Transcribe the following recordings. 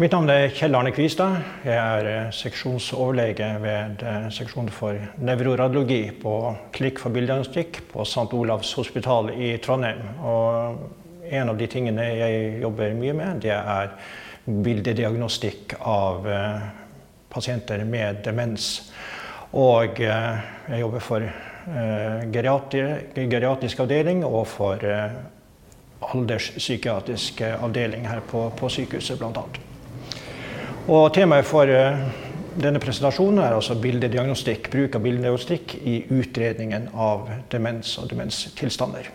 Mitt navn er Kjell Arne Kvistad. Jeg er eh, seksjonsoverlege ved seksjon seksjonen for nevroradiologi på Klikk for bildediagnostikk på St. Olavs hospital i Trondheim. Og en av de tingene jeg jobber mye med, det er bildediagnostikk av eh, pasienter med demens. Og jeg jobber for geriatrisk avdeling og for alderspsykiatrisk avdeling her på, på sykehuset bl.a. Og temaet for uh, denne presentasjonen er altså bildediagnostikk, bruk av bildediagnostikk i utredningen av demens og demenstilstander.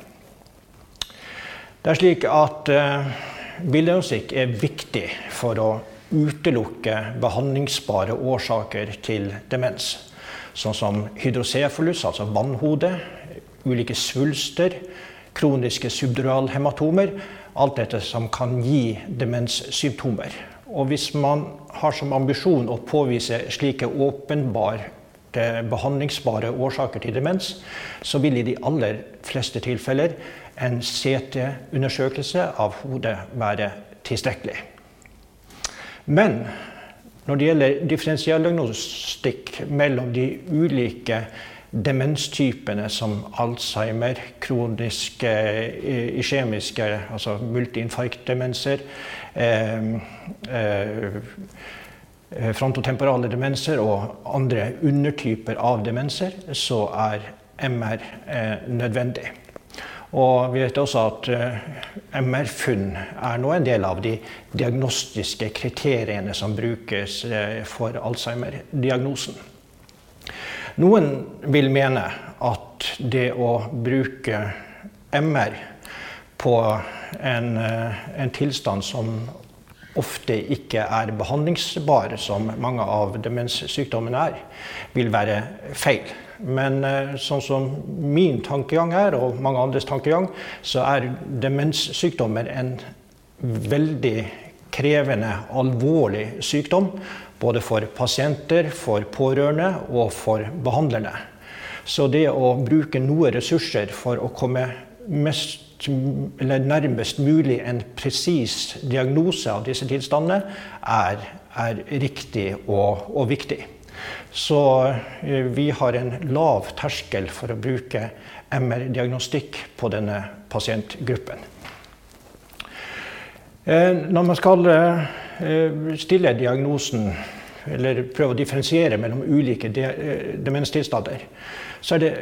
Det er slik at uh, bildediagnostikk er viktig for å utelukke behandlingsbare årsaker til demens. Sånn som hydrocefalus, altså vannhode, ulike svulster, kroniske subduralhematomer. Alt dette som kan gi demenssymptomer. Og hvis man har som ambisjon å påvise slike åpenbare behandlingsbare årsaker til demens, så vil i de aller fleste tilfeller en CT-undersøkelse av hodet være tilstrekkelig. Men når det gjelder differensialdiagnostikk mellom de ulike demenstypene som Alzheimer, kroniske eh, iskjemiske, altså multiinfarktdemenser, eh, eh, frontotemporale demenser og andre undertyper av demenser, så er MR eh, nødvendig. Og vi vet også at eh, MR-funn er nå en del av de diagnostiske kriteriene som brukes eh, for Alzheimer-diagnosen. Noen vil mene at det å bruke MR på en, eh, en tilstand som ofte ikke er behandlingsbar, som mange av demenssykdommene er, vil være feil. Men eh, sånn som min tankegang er, og mange andres tankegang, så er demenssykdommer en veldig krevende, alvorlig sykdom både for pasienter, for pårørende og for behandlerne. Så det å bruke noe ressurser for å komme mest, nærmest mulig en presis diagnose av disse tilstandene, er, er riktig og, og, viktig. Så eh, vi har en lav terskel for å bruke MR-diagnostikk på denne pasientgruppen. Eh, når man skal eh, stille diagnosen, eller prøve å differensiere mellom ulike eh, demenstilstander, så er det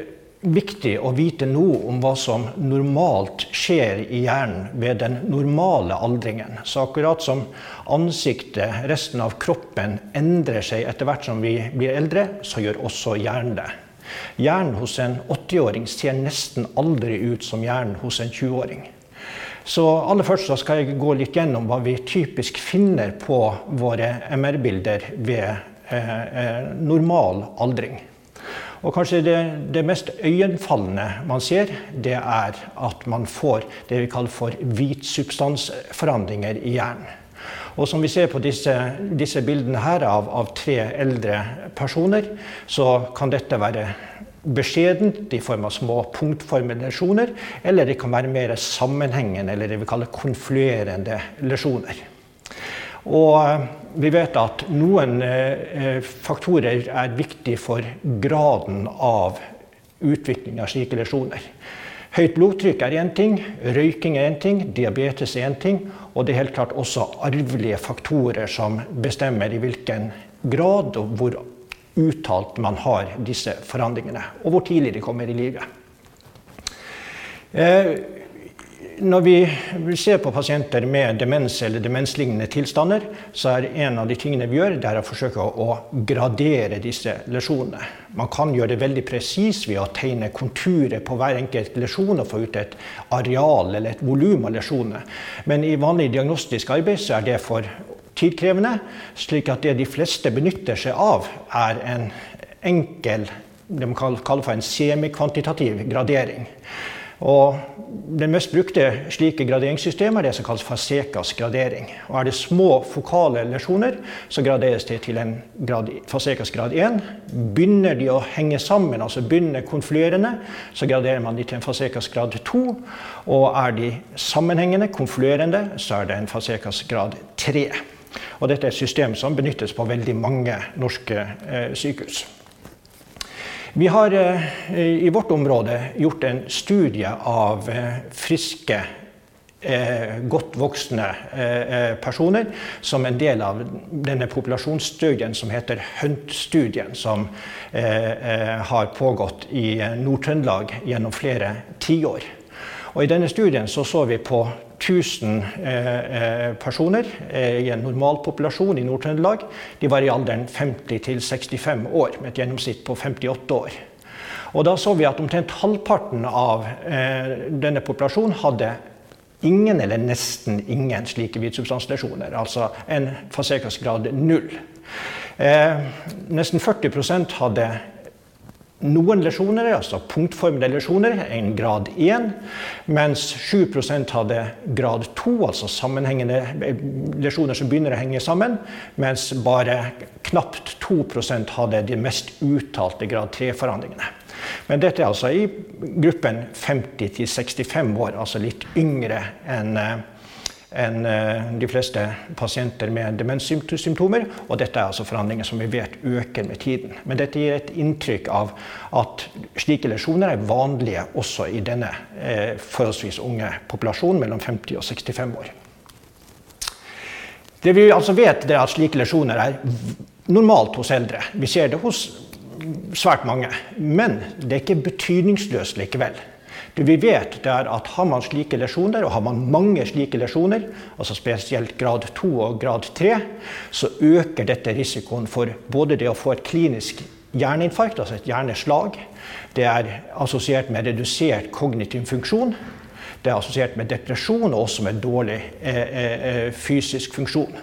viktig å vite noe om hva som normalt skjer i hjernen ved den normale aldringen. Så akkurat som ansiktet, resten av kroppen, endrer seg etter hvert som vi blir eldre, så gjør også hjernen det. Hjernen hos en 80-åring ser nesten aldri ut som hjernen hos en 20-åring. Så aller først så skal jeg gå litt gjennom hva vi typisk finner på våre MR-bilder ved eh, eh, normal aldring. Og kanskje det, det, mest øyenfallende man ser, det er at man får det vi kaller for hvitsubstansforandringer i hjernen. Og som vi ser på disse, disse bildene her av, av tre eldre personer, så kan dette være beskjedent i form av små punktformede lesjoner, eller det kan være mer sammenhengende, eller det vi kaller konfluerende lesjoner. Og eh, vi vet at noen eh, faktorer er viktige for graden av utvikling av slike lesjoner. Høyt blodtrykk er én ting, røyking er én ting, diabetes er én ting. Og det er helt klart også arvelige faktorer som bestemmer i hvilken grad og hvor uttalt man har disse forandringene, og hvor tidlig de kommer i livet. Eh, når vi ser på pasienter med demens eller demenslignende tilstander, så er en av de tingene vi gjør, det er å forsøke å gradere disse lesjonene. Man kan gjøre det veldig presis ved å tegne konturer på hver enkelt lesjon og få ut et areal eller et volum av lesjonene. Men i vanlig diagnostisk arbeid så er det for tidkrevende, slik at det de fleste benytter seg av, er en enkel det man kaller for en semikvantitativ gradering. Og Den mest brukte slike graderingssystemet er det som kalles Fasekas gradering. Og Er det små fokale lesjoner, så graderes det til en grad, Fasekas grad 1. Begynner de å henge sammen, altså begynner konfluerende, så graderer man de til en Fasekas grad 2. Og er de sammenhengende, konfluerende, så er det en Fasekas grad 3. Og dette er et system som benyttes på veldig mange norske eh, sykehus. Vi har eh, i vårt område gjort en studie av eh, friske godt voksne personer som en del av denne populasjonsstudien som heter HUNT-studien, som har pågått i Nord-Trøndelag gjennom flere tiår. Og I denne studien så, så vi på 1000 personer i en normalpopulasjon i Nord-Trøndelag. De var i alderen 50 til 65 år, med et gjennomsnitt på 58 år. Og Da så vi at omtrent halvparten av denne populasjonen hadde ingen eller nesten ingen slike hvitsubstanslesjoner. Altså en Fasekas-grad null. Eh, nesten 40% hadde noen lesjoner, altså punktformede lesjoner, en grad 1, mens 7% hadde grad 2, altså sammenhengende lesjoner som begynner å henge sammen, mens bare knapt 2% hadde de mest uttalte grad 3-forandringene. Men dette er altså i gruppen 50 65 år, altså litt yngre enn eh, enn eh, de fleste pasienter med demenssymptomer. Og dette er altså forandringer som vi vet øker med tiden. Men dette gir et inntrykk av at slike lesjoner er vanlige også i denne eh, forholdsvis unge populasjonen mellom 50 og 65 år. Det vi altså vet, er at slike lesjoner er normalt hos eldre. Vi ser det hos svært mange. Men det er ikke betydningsløst likevel. Vi vet, det at har man slike lesjoner, og har man mange slike lesjoner, altså spesielt grad 2 og grad 3, så øker dette risikoen for både det å få et klinisk hjerneinfarkt, altså et hjerneslag, det er assosiert med redusert kognitiv funksjon, det er assosiert med depresjon og også med dårlig eh, eh, eh fysisk funksjon.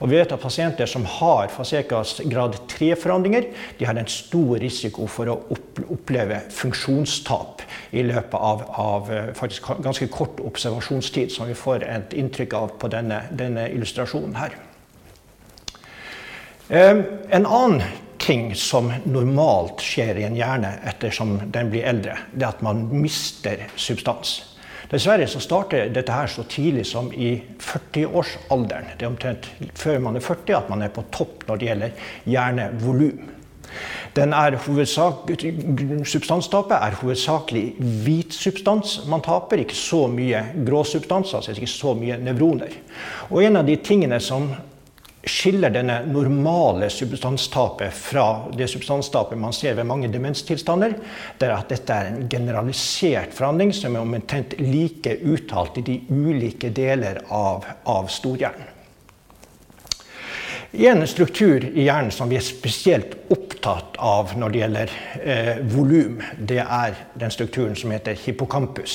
Og vi vet at Pasienter som har Fasekas grad 3-forandringer, de har en stor risiko for å oppleve funksjonstap i løpet av, av eh, ganske kort observasjonstid, som vi får et inntrykk av på denne, denne illustrasjonen her. Eh, en annen ting som normalt skjer i en hjerne ettersom den blir eldre, det er at man mister substans. Dessverre så starter dette her så tidlig som i 40-årsalderen. Det er omtrent før man er 40 at man er på topp når det gjelder hjernevolum. Er substanstapet er hovedsakelig hvit substans man taper, ikke så mye grå substans, altså ikke så mye nevroner. Og en av de tingene som skiller denne normale substanstapet fra det substanstapet man ser ved mange demenstilstander, det er at dette er en generalisert forandring som er omtrent like uttalt i de ulike deler av, av storhjernen. En struktur i hjernen som vi er spesielt opptatt av når det gjelder eh, volum, det er den strukturen som heter hippocampus.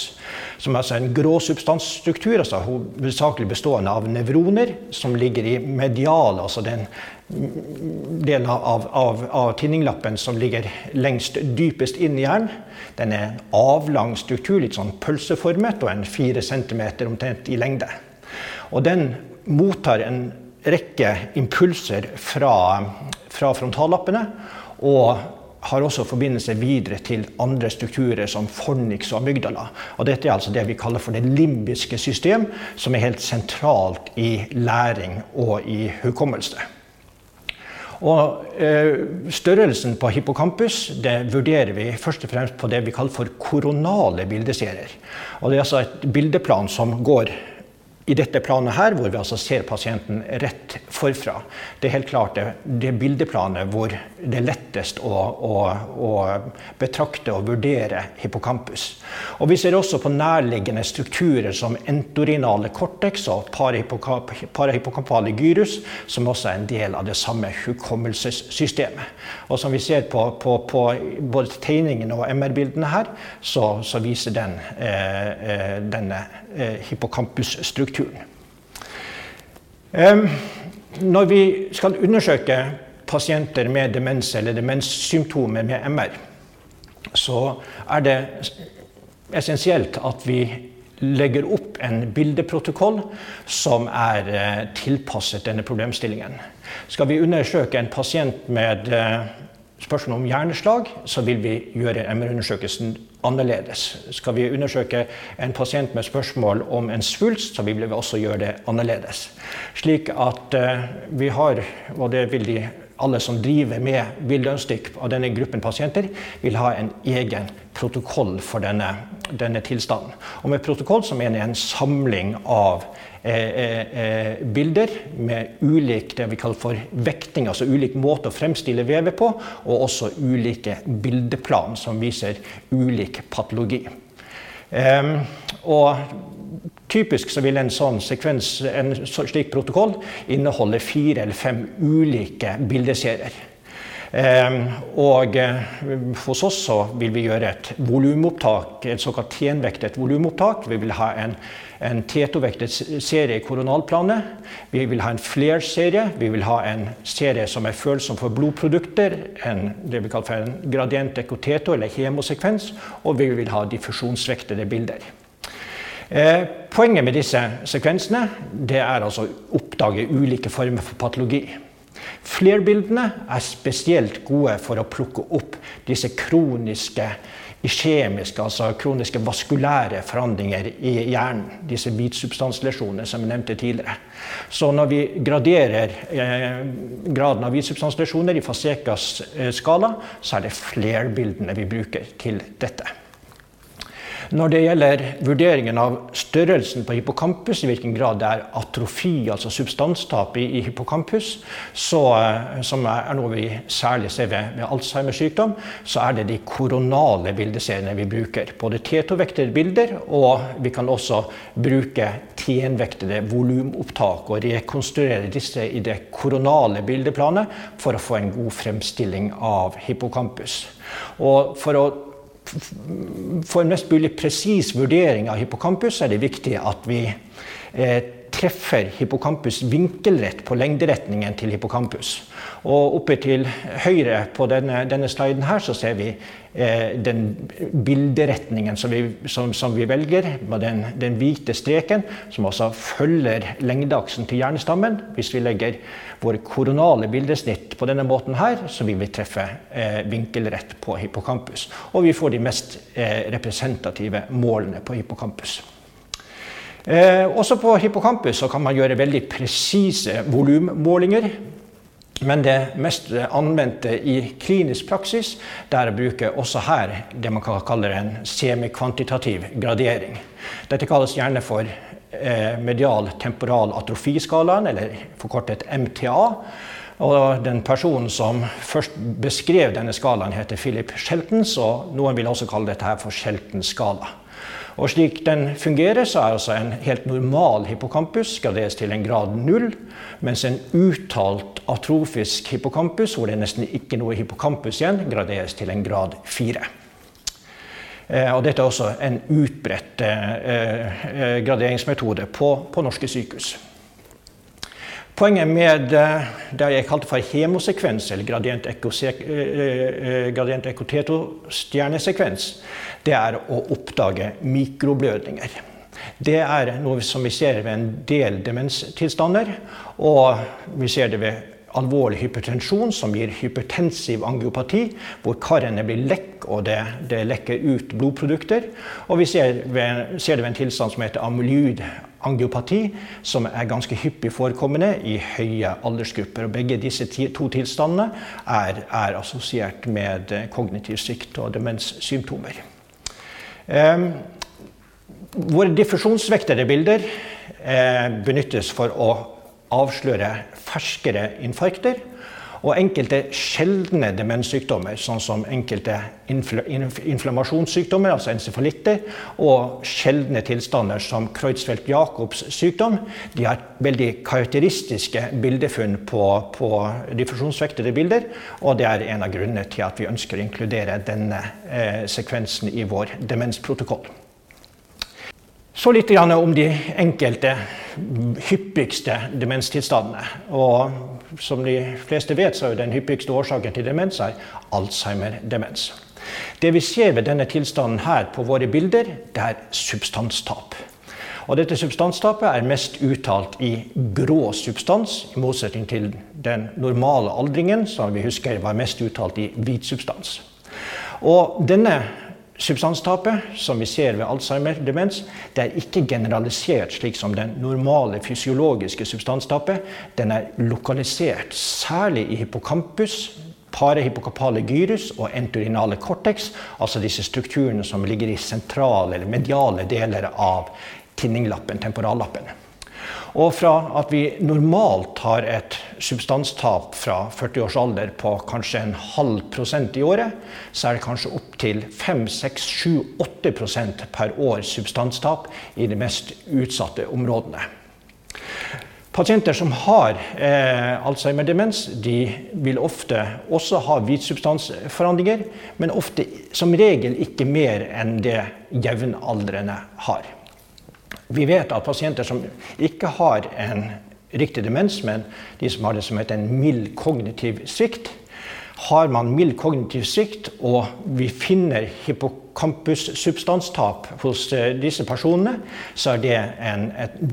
Som er altså en grå substansstruktur, altså hovedsakelig bestående av nevroner som ligger i medial, altså den delen av, av, av tinninglappen som ligger lengst dypest inn i hjernen. Den er en avlang struktur, litt sånn pølseformet, og en fire centimeter omtrent i lengde. Og den mottar en rekke impulser fra, fra frontallappene. Og har også forbindelse videre til andre strukturer som fornix og amygdala. Og dette er altså det vi kaller for det limbiske system, som er helt sentralt i læring og i hukommelse. Og eh, Størrelsen på hippocampus vurderer vi først og fremst på det vi kaller for koronale bildeserier. Og det er altså et bildeplan som går i dette planet her, hvor vi altså ser pasienten rett forfra. Det er helt klart det, det bildeplanet hvor det er lettest å, å, å, betrakte og vurdere hippocampus. Og vi ser også på nærliggende strukturer som entorinale cortex og parahippocampale gyrus, som også er en del av det samme hukommelsessystemet. Og som vi ser på, på, på både tegningene og MR-bildene her, så, så, viser den eh, eh denne hippocampusstrukturen strukturen. Når vi skal undersøke pasienter med demens eller demenssymptomer med MR, så er det essensielt at vi legger opp en bildeprotokoll som er eh, tilpasset denne problemstillingen. Skal vi undersøke en pasient med eh, spørsmål om hjerneslag, så vil vi gjøre MR-undersøkelsen annerledes. Skal vi undersøke en pasient med spørsmål om en svulst, så vil vi også gjøre det annerledes. Slik at vi har, og det vil de alle som driver med villønnsdykk av denne gruppen pasienter, vil ha en egen protokoll for denne, denne tilstanden. Og med protokoll så mener jeg en samling av eh, eh, bilder med ulik det vi kaller for vekting, altså ulik måte å fremstille vevet på, og også ulike bildeplan som viser ulik patologi. Um, Typisk vil en sånn sekvens, en slik protokoll inneholde fire eller fem ulike bildeserier. Ehm, og eh, hos oss så vil vi gjøre et volumopptak, et såkalt tenvektet volumopptak. Vi vil ha en, en T2-vektet serie i koronalplanet. Vi vil ha en flair-serie. Vi vil ha en serie som er følsom for blodprodukter, en, det vi kaller for en gradient ekoteto, eller hemosekvens. Og vi vil ha diffusjonsvektede bilder. Eh, poenget med disse sekvensene er altså å oppdage ulike former for patologi. Flerbildene er spesielt gode for å plukke opp disse kroniske kjemiske, altså kroniske vaskulære forandringer i hjernen. Disse hvitsubstanslesjonene som jeg nevnte tidligere. Så når vi graderer eh, graden av hvitsubstanslesjoner i Fasekas eh, skala, så er det flerbildene vi bruker til dette. Når det gjelder vurderingen av størrelsen på hippocampus, i hvilken grad det er atrofi, altså substanstap i, i hippocampus, så, eh, som er noe vi særlig ser ved, ved Alzheimers sykdom, så er det de koronale bildeseriene vi bruker. Både T2-vektede bilder, og vi kan også bruke TN-vektede volumopptak og rekonstruere disse i det koronale bildeplanet for å få en god fremstilling av hippocampus. Og for å for en mest mulig presis vurdering av hippocampus er det viktig at vi eh, treffer hippocampus vinkelrett på lengderetningen til hippocampus. Og oppe til høyre på denne, denne sliden her så ser vi eh, den bilderetningen som vi, som, som vi velger, med den, den, hvite streken, som altså følger lengdeaksen til hjernestammen. Hvis vi legger våre koronale bildesnitt på denne måten her, så vil vi treffe eh, vinkelrett på hippocampus. Og vi får de mest eh, representative målene på hippocampus. Eh, også på hippocampus kan man gjøre veldig presise volummålinger. Men det mest anvendte i klinisk praksis er å bruke også her det man kan kalle en semikvantitativ gradering. Dette kalles gjerne for Eh, medial temporal atrofiskalaen, eller forkortet MTA. Og den personen som først beskrev denne skalaen, heter Philip Sheltons, og noen vil også kalle dette her for Sheltons skala. Og slik den fungerer, så er altså en helt normal hippocampus graderes til en grad null, mens en uttalt atrofisk hippocampus, hvor det nesten ikke noe hippocampus igjen, graderes til en grad fire. Eh, og dette er også en utbredt eh, eh, graderingsmetode på, på norske sykehus. Poenget med det jeg kalte for hemosekvens, eller gradient ekoteto-stjernesekvens, det er å oppdage mikroblødninger. Det er noe som vi ser ved en del demenstilstander, og vi ser det ved alvorlig hypertensjon som gir hypertensiv angiopati, hvor karene blir lekk og det, det lekker ut blodprodukter. Og vi ser, ved, ser, det ved en tilstand som heter amyloid angiopati, som er ganske hyppig forekommende i høye aldersgrupper. Og begge disse to tilstandene er, er assosiert med kognitiv svikt og demenssymptomer. Eh, våre diffusjonsvektede bilder eh, benyttes for å avsløre ferskere infarkter. Og enkelte sjeldne demenssykdommer, sånn som enkelte infl inflammasjonssykdommer, altså encefalitter, og sjeldne tilstander som Kreutzfeldt-Jacobs sykdom, de har veldig karakteristiske bildefunn på, på diffusjonsvektede bilder. Og det er en av grunnene til at vi ønsker å inkludere denne eh, sekvensen i vår demensprotokoll. Så litt om de enkelte hyppigste demenstilstandene. Og som de fleste vet, så er den hyppigste årsaken til demens er Alzheimer-demens. Det vi ser ved denne tilstanden her på våre bilder, det er substanstap. Og dette substanstapet er mest uttalt i grå substans, i motsetning til den normale aldringen, som vi husker var mest uttalt i hvit substans. Og denne substanstapet som vi ser ved Alzheimer-demens, det er ikke generalisert slik som den normale fysiologiske substanstapet. Den er lokalisert særlig i hippocampus, parahippokapale gyrus og enturinale cortex, altså disse strukturene som ligger i sentrale eller mediale deler av tinninglappen, temporallappen. Og fra at vi normalt har et substanstap fra 40 års alder på kanskje en halv prosent i året, så er det kanskje opptil 5-6-7-8% per år substanstap i de mest utsatte områdene. Pasienter som har eh, Alzheimer-demens, de vil ofte også ha hvitsubstansforandringer, men ofte som regel ikke mer enn det jevnaldrende har. Vi vet at pasienter som ikke har en riktig demens, men de som har det som heter en mild kognitiv svikt, har man mild kognitiv svikt og vi finner hypokondri campussubstanstap hos eh, disse personene, så er det en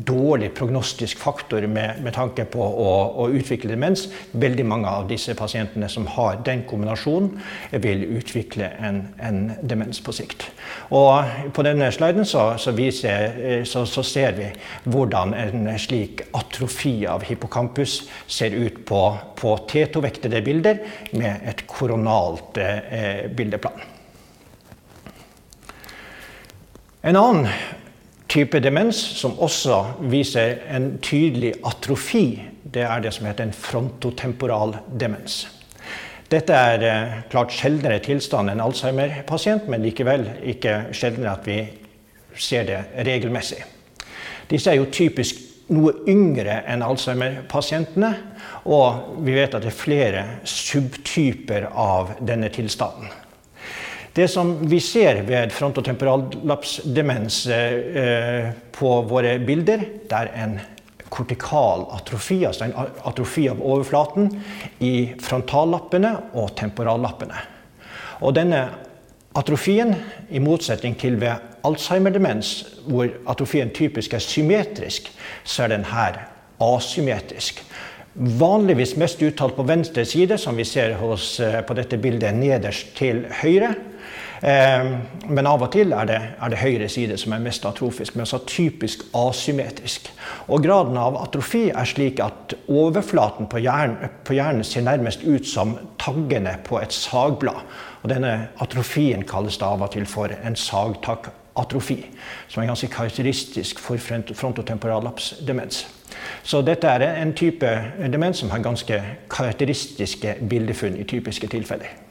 dårlig prognostisk faktor med, med tanke på å, å, utvikle demens. Veldig mange av disse pasientene som har den kombinasjonen, vil utvikle en, en demens på sikt. Og på denne sliden så, så, viser, eh, så, så ser vi hvordan en slik atrofi av hippocampus ser ut på, på T2-vektede bilder med et koronalt eh, bildeplan. En annen type demens som også viser en tydelig atrofi, det er det som heter en frontotemporal demens. Dette er eh, klart sjeldnere tilstand enn Alzheimer-pasient, men likevel ikke sjeldnere at vi ser det regelmessig. Disse er jo typisk noe yngre enn Alzheimer-pasientene, og vi vet at det er flere subtyper av denne tilstanden. Det som vi ser ved frontotemporallapsdemens eh, på våre bilder, det er en kortikal atrofi, altså en atrofi av overflaten i frontallappene og temporallappene. Og denne atrofien, i motsetning til ved Alzheimer-demens, hvor atrofien typisk er symmetrisk, så er den her asymmetrisk. Vanligvis mest uttalt på venstre side, som vi ser hos, eh, på dette bildet nederst til høyre. Ehm, men av og til er det, er det høyre side som er mest atrofisk, men så typisk asymmetrisk. Og graden av atrofi er slik at overflaten på hjernen, på hjernen ser nærmest ut som taggene på et sagblad. Og denne atrofien kalles da av og til for en sagtakkatrofi, som er ganske karakteristisk for frontotemporallapsdemens. Så dette er en type demens som har ganske karakteristiske bildefunn i typiske tilfeller.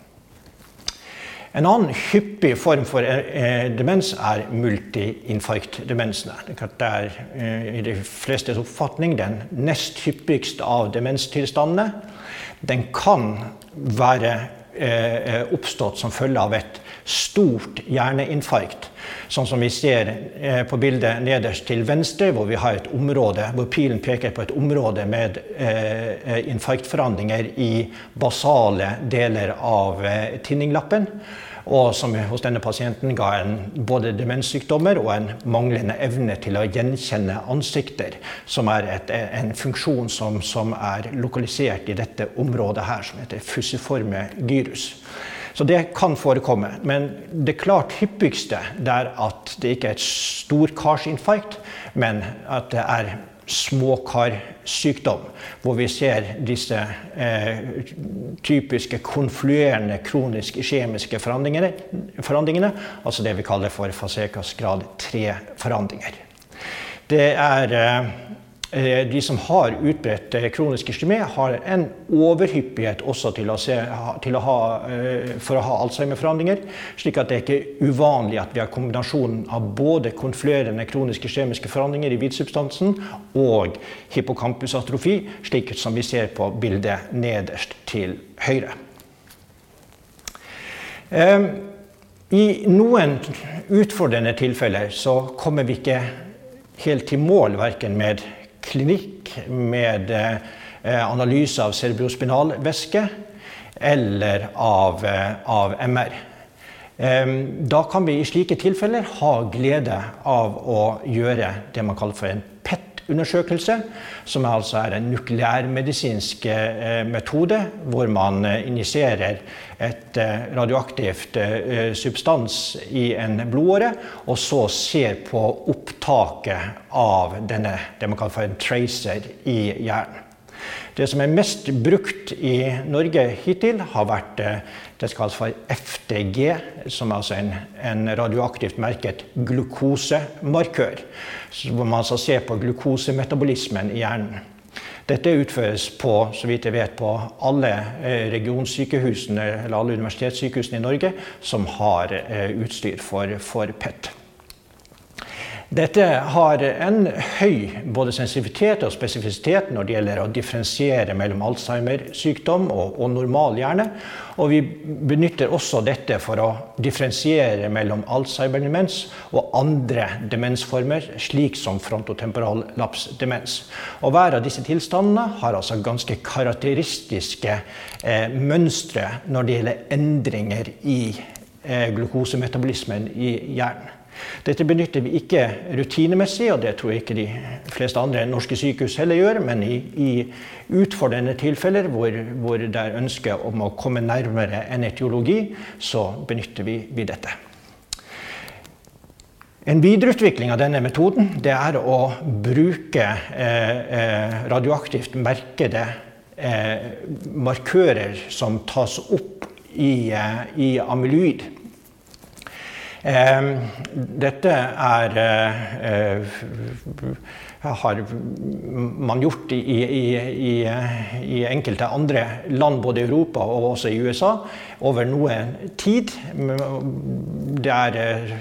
En annen hyppig form for eh, demens er multiinfarktdemensene. Det er eh, i de flestes oppfatning den nest hyppigste av demenstilstandene. Den kan være eh, oppstått som følge av et stort hjerneinfarkt. Sånn som vi ser eh, på bildet nederst til venstre, hvor vi har et område, hvor pilen peker på et område med eh, infarktforandringer i basale deler av eh, tinninglappen og som hos denne pasienten ga en både demenssykdommer og en manglende evne til å gjenkjenne ansikter, som er et, en funksjon som, som, er lokalisert i dette området her, som heter fusiforme gyrus. Så det kan forekomme. Men det klart hyppigste er at det ikke er et storkarsinfarkt, men at det er småkarsykdom, hvor vi ser disse eh, typiske konfluerende kroniske kjemiske forandringene, forandringene, altså det vi kaller for Fasekas grad 3-forandringer. Det er eh, de som har utbredt eh, kronisk iskemi, har en overhyppighet også til å se, til å ha, eh, for å ha Alzheimer-forandringer. Slik at det er ikke uvanlig at vi har kombinasjonen av både konfluerende kroniske kjemiske forandringer i hvitsubstansen og hippocampusatrofi, slik som vi ser på bildet nederst til høyre. I noen utfordrende tilfeller så kommer vi ikke helt til mål verken med klinikk med eh, analyse av cerebrospinalvæske eller av, eh, av MR. Da kan vi i slike tilfeller ha glede av å gjøre det man kaller for en PET-undersøkelse, som altså er en nukleærmedisinsk eh, metode hvor man eh, injiserer et radioaktivt substans i en blodåre, og så ser på opptaket av denne, det man kaller for en tracer i hjernen. Det som er mest brukt i Norge hittil, har vært eh, det som kalles for FDG, som er altså en, en radioaktivt merket glukosemarkør. Hvor man altså ser på glukosemetabolismen i hjernen. Dette utføres på, så vidt jeg vet, på alle eh, regionsykehusene eller alle universitetssykehusene i Norge som har eh, utstyr for, for PET. Dette har en høy både sensitivitet og spesifisitet når det gjelder å differensiere mellom Alzheimer-sykdom og, og normal hjerne. Og vi benytter også dette for å differensiere mellom Alzheimer-demens og andre demensformer, slik som frontotemporal lapsdemens. Og hver av disse tilstandene har altså ganske karakteristiske eh, mønstre når det gjelder endringer i eh, glukosemetabolismen i hjernen. Dette benytter vi ikke rutinemessig, og det tror jeg ikke de fleste andre norske sykehus heller gjør, men i, i utfordrende tilfeller hvor, hvor, det er ønske om å komme nærmere en etiologi, så benytter vi, vi dette. En videreutvikling av denne metoden det er å bruke eh, eh radioaktivt merkede eh, markører som tas opp i, eh, i amyloid. Ehm, dette er eh, har man gjort i, i, i, i, enkelte andre land, både i Europa og også i USA, over noe tid. Det er eh,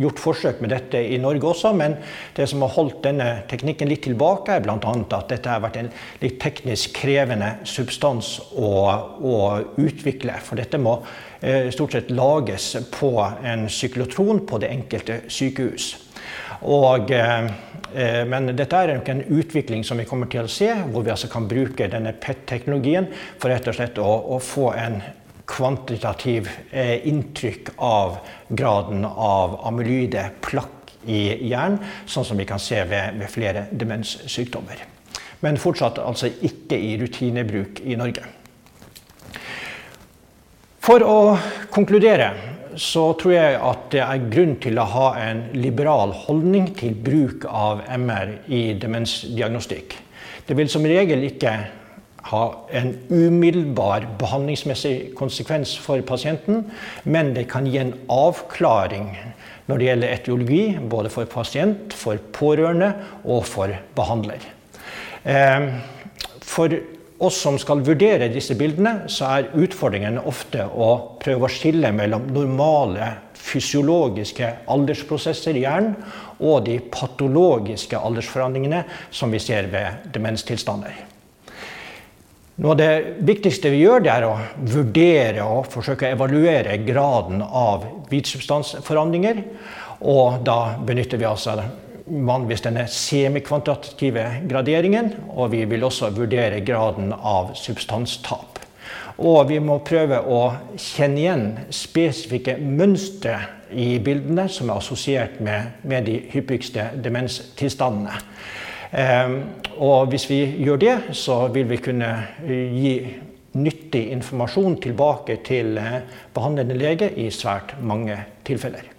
gjort forsøk med dette i Norge også, men det som har holdt denne teknikken litt tilbake, er bl.a. at dette har vært en litt teknisk krevende substans å, å utvikle. For dette må Eh, stort sett lages på en syklotron på det enkelte sykehus. Og, eh, eh, men dette er nok en utvikling som vi kommer til å se, hvor vi altså kan bruke denne PET-teknologien for rett og slett å, å få en kvantitativ eh, inntrykk av graden av amyloide plakk i hjernen, sånn som vi kan se ved, ved flere demenssykdommer. Men fortsatt altså ikke i rutinebruk i Norge. For å konkludere så tror jeg at det er grunn til å ha en liberal holdning til bruk av MR i demensdiagnostikk. Det vil som regel ikke ha en umiddelbar behandlingsmessig konsekvens for pasienten, men det kan gi en avklaring når det gjelder etiologi, både for pasient, for pårørende og for behandler. Eh, for oss som skal vurdere disse bildene, så er utfordringen ofte å prøve å skille mellom normale fysiologiske aldersprosesser i hjernen og de patologiske aldersforandringene som vi ser ved demenstilstander. Noe av det viktigste vi gjør, det er å vurdere og forsøke å evaluere graden av hvitsubstansforandringer. Og da benytter vi altså vanligvis denne semikvantitative graderingen, og vi vil også vurdere graden av substanstap. Og vi må prøve å kjenne igjen spesifikke mønstre i bildene som er assosiert med, med de hyppigste demenstilstandene. Um, og hvis vi gjør det, så vil vi kunne gi nyttig informasjon tilbake til eh, behandlende lege i svært mange tilfeller.